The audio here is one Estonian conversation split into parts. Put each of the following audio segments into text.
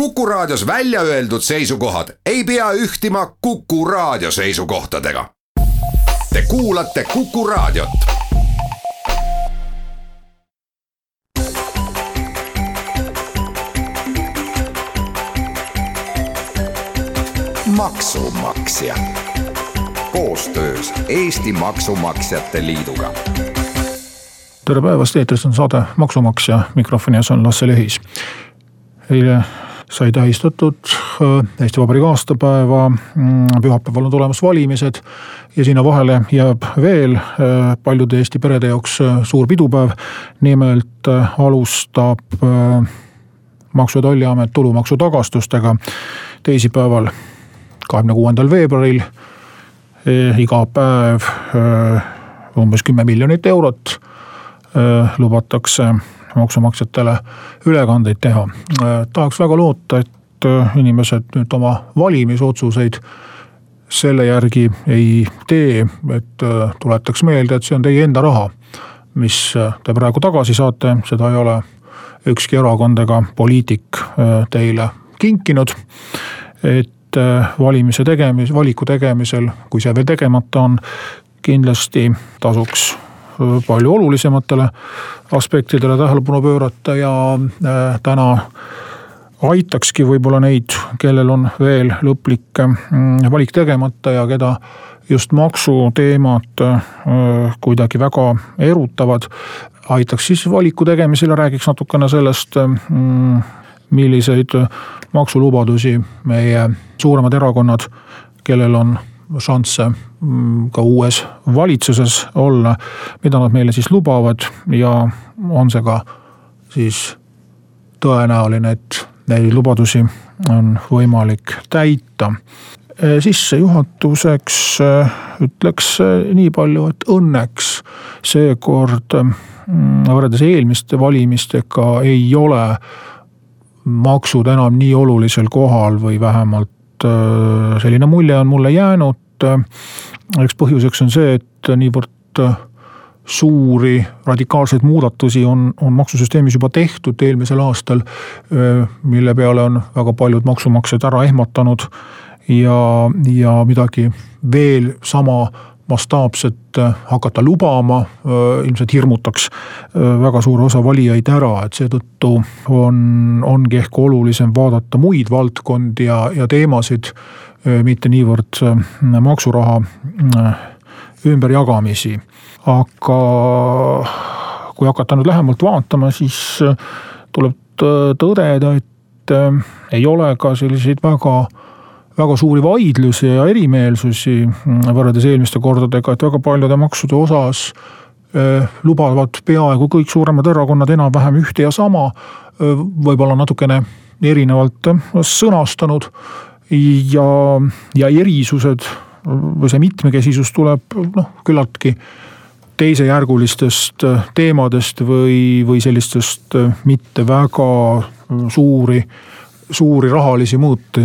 Kuku Raadios välja öeldud seisukohad ei pea ühtima Kuku Raadio seisukohtadega. Te kuulate Kuku Raadiot. maksumaksja koostöös Eesti Maksumaksjate Liiduga. tere päevast, eetris on saade Maksumaksja, mikrofoni ees on Lasse Lehis. eile sai tähistatud äh, Eesti Vabariigi aastapäeva, mm, pühapäeval on tulemas valimised. ja sinna vahele jääb veel äh, paljude Eesti perede jaoks äh, suur pidupäev. nimelt alustab maksu- ja tolliamet tulumaksu tagastustega teisipäeval, kahekümne kuuendal veebruaril. iga päev umbes kümme miljonit eurot lubatakse maksumaksjatele ülekandeid teha. tahaks väga loota, et inimesed nüüd oma valimisotsuseid selle järgi ei tee, et tuletaks meelde, et see on teie enda raha, mis te praegu tagasi saate, seda ei ole ükski erakond ega poliitik teile kinkinud. et valimise tegemis, valiku tegemisel, kui see veel tegemata on, kindlasti tasuks palju olulisematele aspektidele tähelepanu pöörata ja äh, täna aitakski võib-olla neid, kellel on veel lõplik mm, valik tegemata ja keda just maksuteemad äh, kuidagi väga erutavad. aitaks siis valiku tegemisel ja räägiks natukene sellest, mm, milliseid maksulubadusi meie suuremad erakonnad, kellel on šansse mm, ka uues valitsuses olla, mida nad meile siis lubavad ja on see ka siis tõenäoline, et neid lubadusi on võimalik täita. Sissejuhatuseks e, ütleks e, nii palju, et õnneks seekord mm, võrreldes eelmiste valimistega ei ole maksud enam nii olulisel kohal või vähemalt Äh, selline mulje on mulle jäänud. Äh, eks põhjuseks on see, et niivõrd äh, suuri radikaalseid muudatusi on, on maksusüsteemis juba tehtud eelmisel aastal. mille peale on väga paljud maksumaksjad ära ehmatanud ja, ja midagi veel sama mastaapset äh, hakata lubama, äh, ilmselt hirmutaks äh, väga suure osa valijaid ära, et seetõttu on, ongi ehk olulisem vaadata muid valdkondi ja, ja teemasid, mitte niivõrd maksuraha ümberjagamisi. aga kui hakata nüüd lähemalt vaatama, siis tuleb tõdeda, et ei ole ka selliseid väga väga suuri vaidlusi ja erimeelsusi mm, võrreldes eelmiste kordadega, et väga paljude maksude osas lubavad peaaegu kõik suuremad erakonnad enam-vähem ühte ja sama. võib-olla natukene erinevalt sõnastanud ja, ja erisused või see mitmekesisus tuleb noh, küllaltki teisejärgulistest teemadest või, või sellistest mitte väga suuri suuri rahalisi mõõte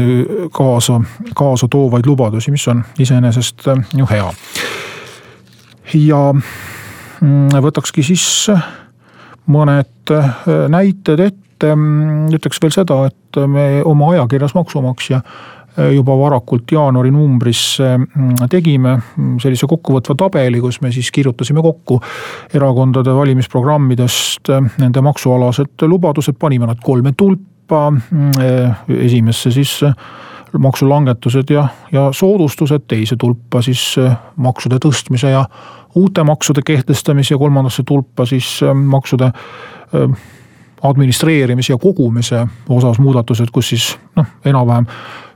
kaasa, kaasa toovaid lubadusi, mis on iseenesest äh, ju hea. ja mm, võtakski siis mõned äh, näited ette, mm, ütleks veel seda, et me oma ajakirjas Maksumaksja äh, juba varakult jaanuari numbris mm, tegime sellise kokkuvõtva tabeli, kus me siis kirjutasime kokku erakondade valimisprogrammidest nende maksualased lubadused, panime nad kolme tulpa Euroopa mm, eh, esimesse siis eh, maksulangetused ja, ja soodustused, teise tulpa siis eh, maksude tõstmise ja uute maksude kehtestamise ja kolmandasse tulpa siis maksude administreerimise ja kogumise osas muudatused, kus siis noh, enam-vähem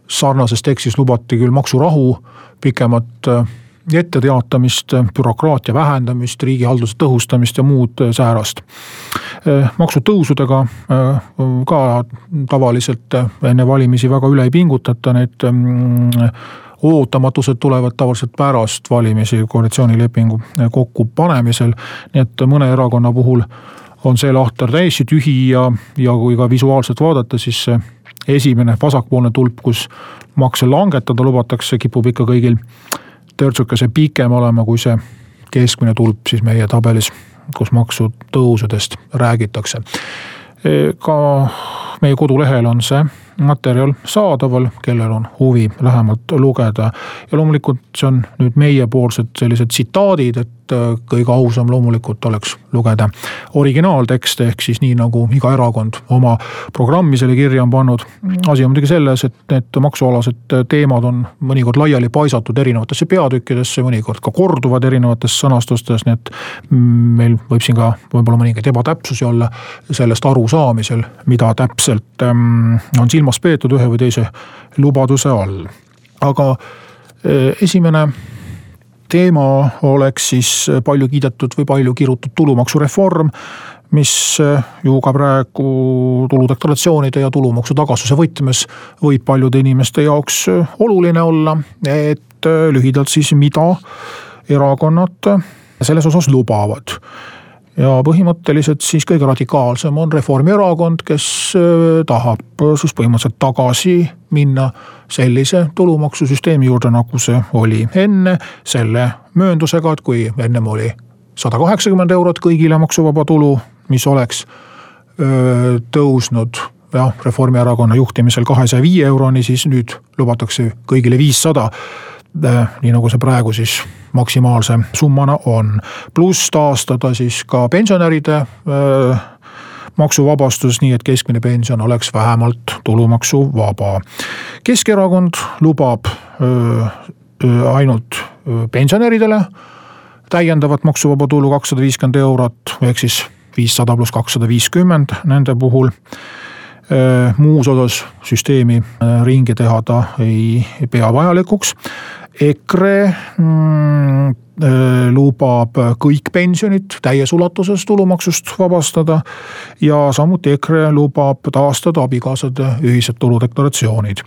sarnases tekstis lubati küll maksurahu, pikemat etteteatamist, bürokraatia vähendamist, riigihalduse tõhustamist ja muud säärast. maksutõusudega äh, ka tavaliselt enne valimisi väga üle ei pingutata, need mm, ootamatused tulevad tavaliselt pärast valimisi koalitsioonilepingu kokkupanemisel. nii et mõne erakonna puhul on see lahter täiesti tühi ja, ja kui ka visuaalselt vaadata, siis see esimene vasakpoolne tulp, kus makse langetada lubatakse, kipub ikka kõigil törtsukese pikem olema kui see keskmine tulp siis meie tabelis, kus maksutõusudest räägitakse. Ka meie kodulehel on see materjal saadaval, kellel on huvi lähemalt lugeda. ja loomulikult see on nüüd meiepoolsed sellised tsitaadid, et äh, kõige ausam loomulikult oleks lugeda originaaltekste, ehk siis nii nagu iga erakond oma programmi selle kirja on pannud. asi on muidugi selles, et need maksualased teemad on mõnikord laiali paisatud erinevatesse peatükkidesse, mõnikord ka korduvad erinevates sõnastustes, nii et meil võib siin ka võib-olla mõningaid ebatäpsusi olla sellest arusaamisel, mida täpselt ähm, on silmas peetud ühe või teise lubaduse all. aga äh, esimene teema oleks siis palju kiidetud või palju kirutud tulumaksureform, mis äh, ju ka praegu tuludeklaratsioonide ja tulumaksu tagasuse võtmes võib paljude inimeste jaoks oluline olla, et lühidalt siis, mida erakonnad selles osas lubavad ja põhimõtteliselt siis kõige radikaalsem on Reformierakond, kes äh, tahab siis põhimõtteliselt tagasi minna sellise tulumaksusüsteemi juurde, nagu see oli enne. selle mööndusega, et kui ennem oli sada kaheksakümmend eurot kõigile maksuvaba tulu, mis oleks öö, tõusnud jah, Reformierakonna juhtimisel kahesaja viie euroni, siis nüüd lubatakse kõigile viissada Äh, nii nagu see praegu siis maksimaalse summana on. pluss taastada siis ka pensionäride äh, maksuvabastus, nii et keskmine pension oleks vähemalt tulumaksuvaba. Keskerakond lubab öö, äh, öö, ainult pensionäridele täiendavat maksuvaba tulu kakssada viiskümmend eurot, ehk siis viissada pluss kakssada viiskümmend nende puhul muus osas süsteemi ringi teha ta ei pea vajalikuks. EKRE mm, äh, lubab kõik pensionid täies ulatuses tulumaksust vabastada. ja samuti EKRE lubab taastada abikaasade ühised tuludeklaratsioonid.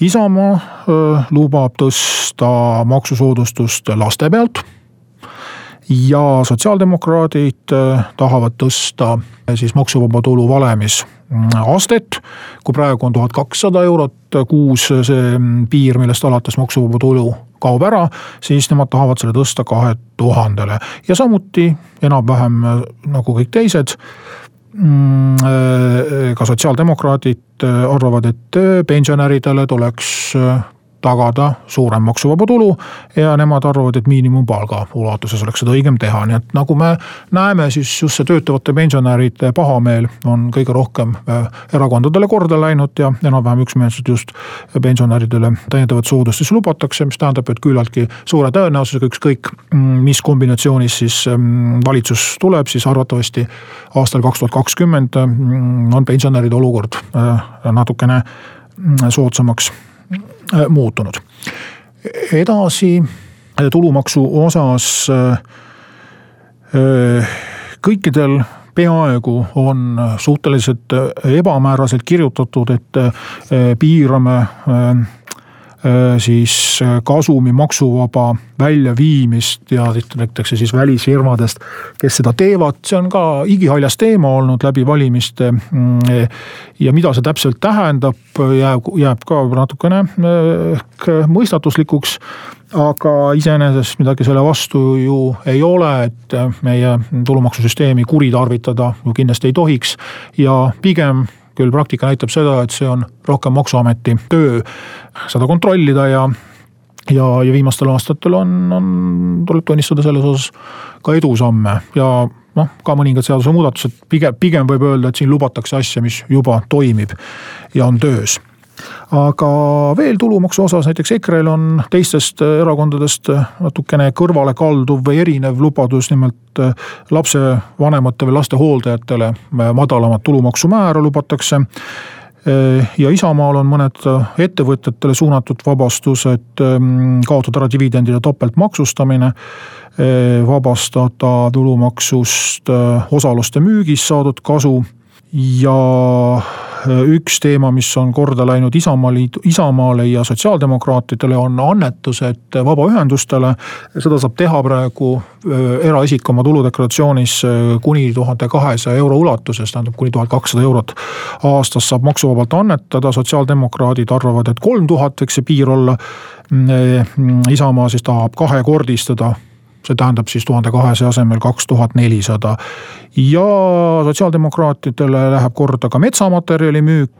Isamaa äh, lubab tõsta maksusoodustust laste pealt ja sotsiaaldemokraadid äh, tahavad tõsta siis maksuvaba tulu valemis mm, astet. kui praegu on tuhat kakssada eurot kuus see mm, piir, millest alates maksuvaba tulu kaob ära, siis nemad tahavad selle tõsta kahe tuhandele. Ja samuti enam-vähem äh, nagu kõik teised mm, äh, ka sotsiaaldemokraadid äh, arvavad, et pensionäridele tuleks tagada suurem maksuvaba tulu. ja nemad arvavad, et miinimumpalga ulatuses oleks seda õigem teha, nii et nagu me näeme, siis just see töötavate pensionäride pahameel on kõige rohkem äh, erakondadele korda läinud ja enam-vähem üksmeelselt just pensionäridele täiendavat soodustust lubatakse, mis tähendab, et küllaltki suure tõenäosusega ükskõik mm, mis kombinatsioonis siis mm, valitsus tuleb, siis arvatavasti aastal kaks tuhat kakskümmend mm, on pensionäride olukord äh, natukene soodsamaks muutunud. edasi tulumaksu osas äh, äh, kõikidel peaaegu on suhteliselt ebamääraselt kirjutatud, et piirame Äh, siis äh, kasumi maksuvaba väljaviimist ja näiteks siis välisfirmadest, kes seda teevad, see on ka igihaljas teema olnud läbi valimiste. Mm, ja mida see täpselt tähendab, jääb, jääb ka natukene äh, ehk mõistatuslikuks aga iseenesest midagi selle vastu ju ei ole, et meie tulumaksusüsteemi kuritarvitada ju kindlasti ei tohiks ja pigem küll praktika näitab seda, et see on rohkem maksuameti töö seda kontrollida ja ja, ja viimastel aastatel on, on, tuleb tunnistada selles osas ka edusamme ja noh, ka mõningad seadusemuudatused, pigem, pigem võib öelda, et siin lubatakse asja, mis juba toimib ja on töös aga veel tulumaksu osas näiteks EKRE-l on teistest erakondadest natukene kõrvale kalduv või erinev lubadus, nimelt lapsevanemate või laste hooldajatele madalamat tulumaksumäära lubatakse. Ja Isamaal on mõned ettevõtjatele suunatud vabastused, kaotada ära dividendide topeltmaksustamine, vabastada tulumaksust osaluste müügist saadud kasu ja äh, üks teema, mis on korda läinud Isamaaliidu, Isamaale ja sotsiaaldemokraatidele, on annetused vabaühendustele. seda saab teha praegu äh, eraisik oma tuludeklaratsioonis äh, kuni tuhande kahesaja euro ulatuses, tähendab kuni tuhat kakssada eurot aastas saab maksuvabalt annetada, sotsiaaldemokraadid arvavad, et kolm tuhat võiks see piir olla. Isamaa siis tahab kahekordistada see tähendab siis tuhande kahesaja asemel kaks tuhat nelisada. ja sotsiaaldemokraatidele läheb korda ka metsamaterjali müük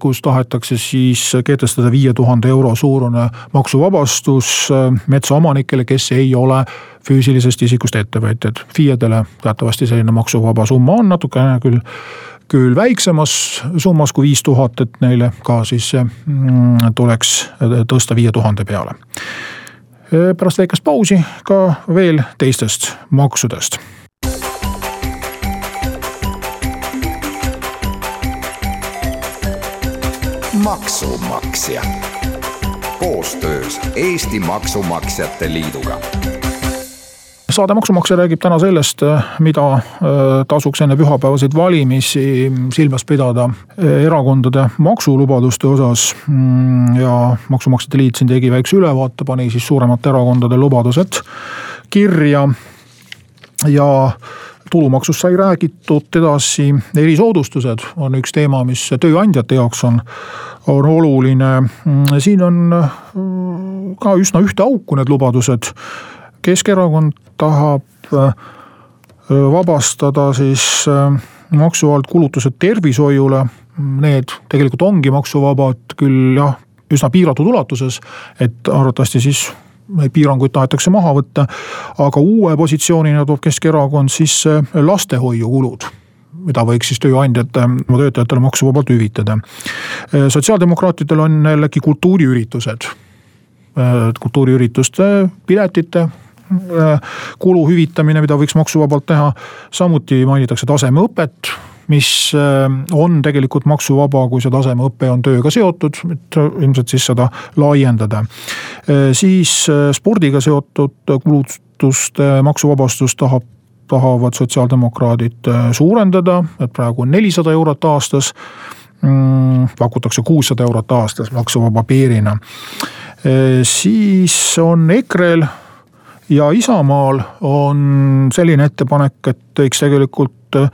kus tahetakse siis kehtestada viie tuhande euro suurune maksuvabastus metsaomanikele, kes ei ole füüsilisest isikust ettevõtjad. FIE-dele teatavasti selline maksuvaba summa on natukene küll küll väiksemas summas kui viis tuhat, et neile ka siis mm, tuleks tõsta viie tuhande peale. Pärast väikest pausi ka veel teistest maksudest. Maksumaksja. Koostöös Eesti Maksumaksjate Liiduga saade Maksumaksja räägib täna sellest, mida äh, tasuks enne pühapäevaseid valimisi silmas pidada äh, erakondade maksulubaduste osas. Mm, ja Maksumaksjate Liit siin tegi väikse ülevaate, pani siis suuremate erakondade lubadused kirja. ja tulumaksust sai räägitud, edasi erisoodustused on üks teema, mis tööandjate jaoks on, on oluline. Mm, siin on ka üsna ühte auku need lubadused Keskerakond tahab äh, vabastada siis äh, maksu alt kulutused tervishoiule. Need tegelikult ongi maksuvabad, küll jah, üsna piiratud ulatuses, et arvatavasti siis piiranguid tahetakse maha võtta. aga uue positsioonina toob Keskerakond sisse lastehoiukulud mida võiks siis tööandjate oma töötajatele maksuvabalt hüvitada. sotsiaaldemokraatidel on jällegi kultuuriüritused. kultuuriürituste piletite Äh, kulu hüvitamine, mida võiks maksuvabalt teha. samuti mainitakse tasemeõpet, mis äh, on tegelikult maksuvaba, kui see tasemeõpe on tööga seotud, et ilmselt siis seda laiendada. Äh, siis spordiga seotud kulutuste maksuvabastust tahab tahavad sotsiaaldemokraadid suurendada, et praegu on nelisada eurot aastas mm,. pakutakse kuussada eurot aastas maksuvaba piirina. siis on EKRE-l ja Isamaal on selline ettepanek, et võiks tegelikult äh,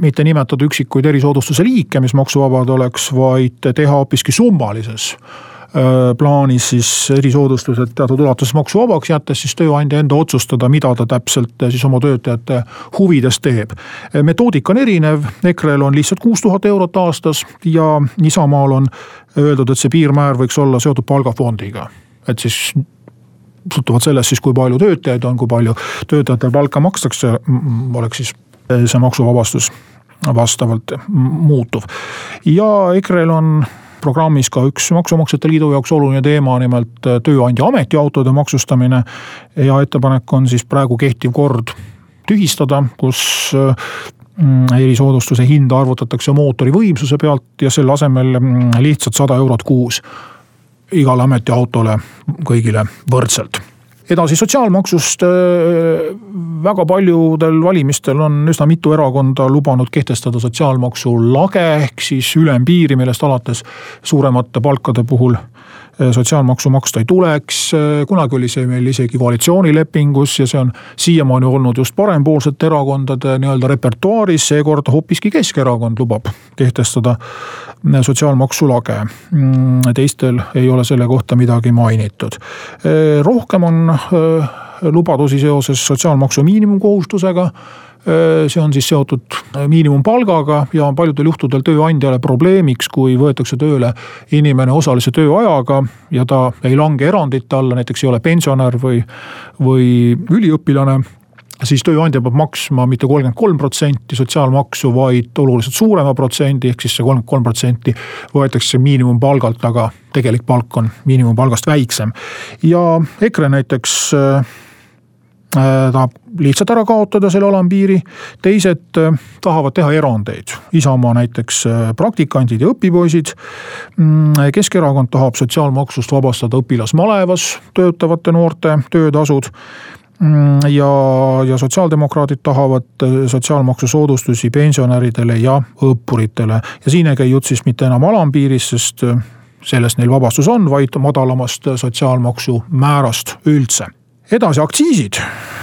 mitte nimetada üksikuid erisoodustuse liike, mis maksuvabad oleks, vaid teha hoopiski summalises äh, plaanis siis erisoodustused teatud ulatuses maksuvabaks, jättes siis tööandja enda otsustada, mida ta täpselt äh, siis oma töötajate huvides teeb. metoodika on erinev, EKRE-l on lihtsalt kuus tuhat eurot aastas ja Isamaal on öeldud, et see piirmäär võiks olla seotud palgafondiga. et siis sõltuvalt sellest siis, kui palju töötajaid on, kui palju töötajatel palka makstakse, oleks siis see maksuvabastus vastavalt muutuv. ja EKRE-l on programmis ka üks Maksumaksjate Liidu jaoks oluline teema, nimelt tööandja ametiautode maksustamine. ja ettepanek on siis praegu kehtiv kord tühistada, kus mm, erisoodustuse hinda arvutatakse mootori võimsuse pealt ja selle asemel mm, lihtsalt sada eurot kuus igale ametiautole kõigile võrdselt. Edasi sotsiaalmaksust, äh, väga paljudel valimistel on üsna mitu erakonda lubanud kehtestada sotsiaalmaksu lage ehk siis ülempiiri, millest alates suuremate palkade puhul sotsiaalmaksu maksta ei tuleks. Äh, kunagi oli see meil isegi koalitsioonilepingus ja see on siiamaani olnud just parempoolsete erakondade nii-öelda repertuaaris, seekord hoopiski Keskerakond lubab kehtestada äh, sotsiaalmaksu lage. Mm, teistel ei ole selle kohta midagi mainitud. rohkem on lubadusi seoses sotsiaalmaksu miinimumkohustusega Äh, see on siis seotud äh, miinimumpalgaga ja on paljudel juhtudel tööandjale probleemiks, kui võetakse tööle inimene osalise tööajaga ja ta ei lange erandite alla, näiteks ei ole pensionär või, või üliõpilane siis tööandja peab maksma mitte kolmkümmend kolm protsenti sotsiaalmaksu, vaid oluliselt suurema protsendi, ehk siis see kolmkümmend kolm protsenti võetakse miinimumpalgalt, aga tegelik palk on miinimumpalgast väiksem. ja EKRE näiteks äh, Äh, tahab lihtsalt ära kaotada selle alampiiri, teised äh, tahavad teha erandeid. Isamaa näiteks äh, praktikandid ja õpipoisid. Mm, Keskerakond tahab sotsiaalmaksust vabastada õpilasmalevas töötavate noorte töötasud mm, ja, ja sotsiaaldemokraadid tahavad sotsiaalmaksu soodustusi pensionäridele ja õppuritele ja siin ei käi jutt siis mitte enam alampiirist, sest sellest neil vabastus on, vaid madalamast sotsiaalmaksu määrast üldse edasi aktsiisid,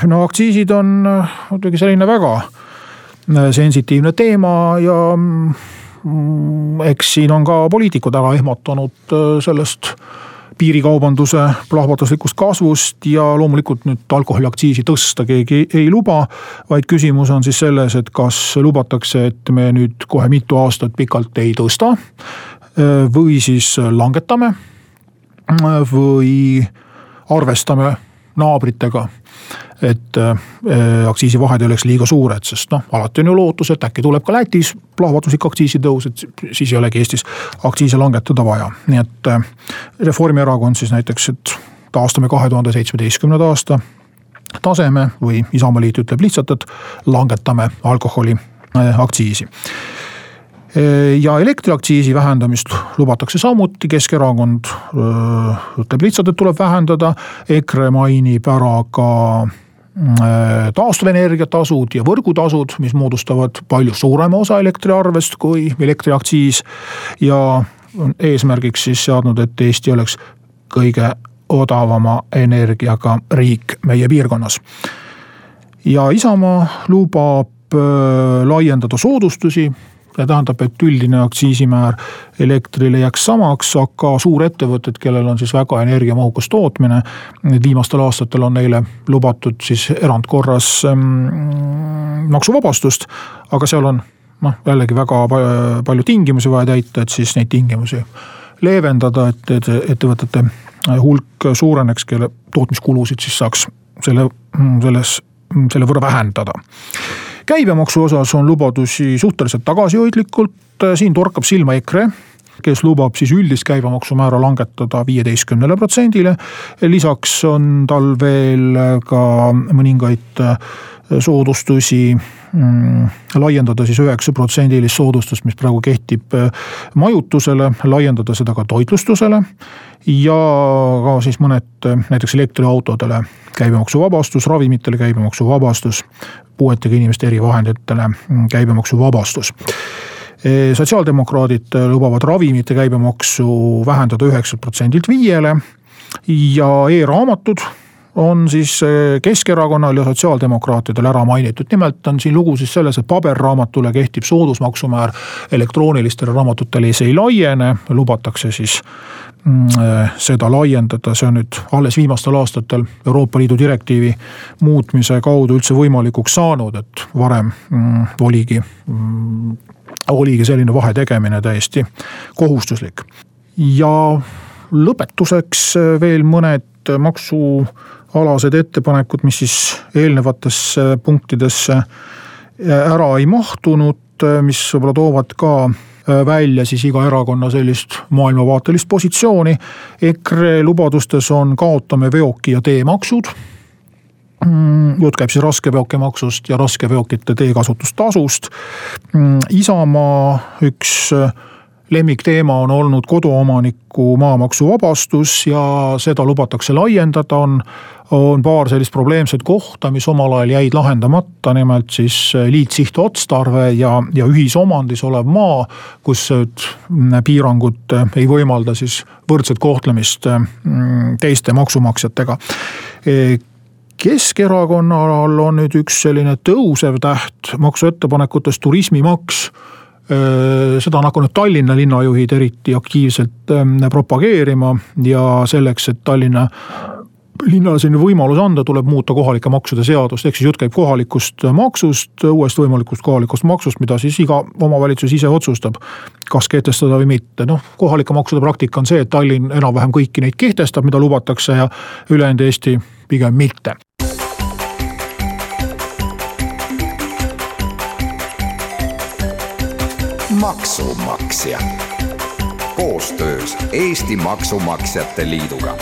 no aktsiisid on äh, muidugi selline väga äh, sensitiivne teema ja mm, eks siin on ka poliitikud ära ehmatanud äh, sellest piirikaubanduse plahvatuslikust kasvust ja loomulikult nüüd alkoholiaktsiisi tõsta keegi ei luba. vaid küsimus on siis selles, et kas lubatakse, et me nüüd kohe mitu aastat pikalt ei tõsta. või siis langetame või arvestame naabritega et äh, aktsiisivahed ei oleks liiga suured, sest noh, alati on ju lootus, et äkki tuleb ka Lätis plahvatuslik aktsiisitõus, et siis ei olegi Eestis aktsiise langetada vaja, nii et äh, Reformierakond siis näiteks, et taastame kahe tuhande seitsmeteistkümnenda aasta taseme või Isamaaliit ütleb lihtsalt, et langetame alkoholi äh, aktsiisi ja elektriaktsiisi vähendamist lubatakse samuti, Keskerakond öö, ütleb lihtsalt, et tuleb vähendada. EKRE mainib ära ka taastuvenergia tasud ja võrgutasud, mis moodustavad palju suurema osa elektriarvest kui elektriaktsiis. ja eesmärgiks siis seadnud, et Eesti oleks kõige odavama energiaga riik meie piirkonnas. ja Isamaa lubab laiendada soodustusi see tähendab, et üldine aktsiisimäär elektrile jääks samaks, aga suurettevõtted, kellel on siis väga energiamahukas tootmine. Need viimastel aastatel on neile lubatud siis erandkorras ähm, maksuvabastust, aga seal on noh, jällegi väga palju tingimusi vaja täita, et siis neid tingimusi leevendada, et, et ettevõtete hulk suureneks, kelle tootmiskulusid siis saaks selle, selles, selle võrra vähendada käibemaksu osas on lubadusi suhteliselt tagasihoidlikult, siin torkab silma EKRE kes lubab siis üldist käibemaksumäära langetada viieteistkümnele protsendile. lisaks on tal veel ka mõningaid soodustusi mm, laiendada siis üheksa protsendilist soodustust, mis praegu kehtib majutusele, laiendada seda ka toitlustusele. ja ka siis mõned näiteks elektriautodele käibemaksuvabastus, ravimitele käibemaksuvabastus, puuetega inimeste erivahenditele mm, käibemaksuvabastus äh, sotsiaaldemokraadid lubavad ravimite käibemaksu vähendada üheksalt protsendilt viiele ja e-raamatud on siis eh, Keskerakonnal ja sotsiaaldemokraatidel ära mainitud. nimelt on siin lugu siis selles, et paberraamatule kehtib soodusmaksumäär, elektroonilistele raamatutele see ei laiene, lubatakse siis seda laiendada, see on nüüd alles viimastel aastatel Euroopa Liidu direktiivi muutmise kaudu üldse võimalikuks saanud, et varem mm, oligi mm, oligi selline vahe tegemine täiesti kohustuslik. ja lõpetuseks veel mõned maksu alased ettepanekud, mis siis eelnevatesse punktidesse ära ei mahtunud, mis võib-olla toovad ka välja siis iga erakonna sellist maailmavaatelist positsiooni. EKRE lubadustes on kaotame veoki ja teemaksud mm, jutt käib siis raskeveokimaksust ja raskeveokite teekasutustasust. Mm, Isamaa üks lemmikteema on olnud koduomaniku maamaksuvabastus ja seda lubatakse laiendada, on, on paar sellist probleemset kohta, mis omal ajal jäid lahendamata, nimelt siis liitsihtotstarbе ja, ja ühisomandis olev maa, kus piirangud ei võimalda siis võrdset kohtlemist mm, teiste maksumaksjatega. Keskerakonnal on nüüd üks selline tõusev täht maksuettepanekutes turismimaks. Äh, seda on hakanud Tallinna linnajuhid eriti aktiivselt propageerima ja selleks, et Tallinna linnale selline võimalus anda, tuleb muuta kohalike maksude seadust, ehk siis jutt käib kohalikust maksust, uuest võimalikust kohalikust maksust, mida siis iga omavalitsus ise otsustab. kas kehtestada või mitte, noh kohalike maksude praktika on see, et Tallinn enam-vähem kõiki neid kehtestab, mida lubatakse ja ülejäänud Eesti pigem mitte. maksumaksja koostöös Eesti Maksumaksjate Liiduga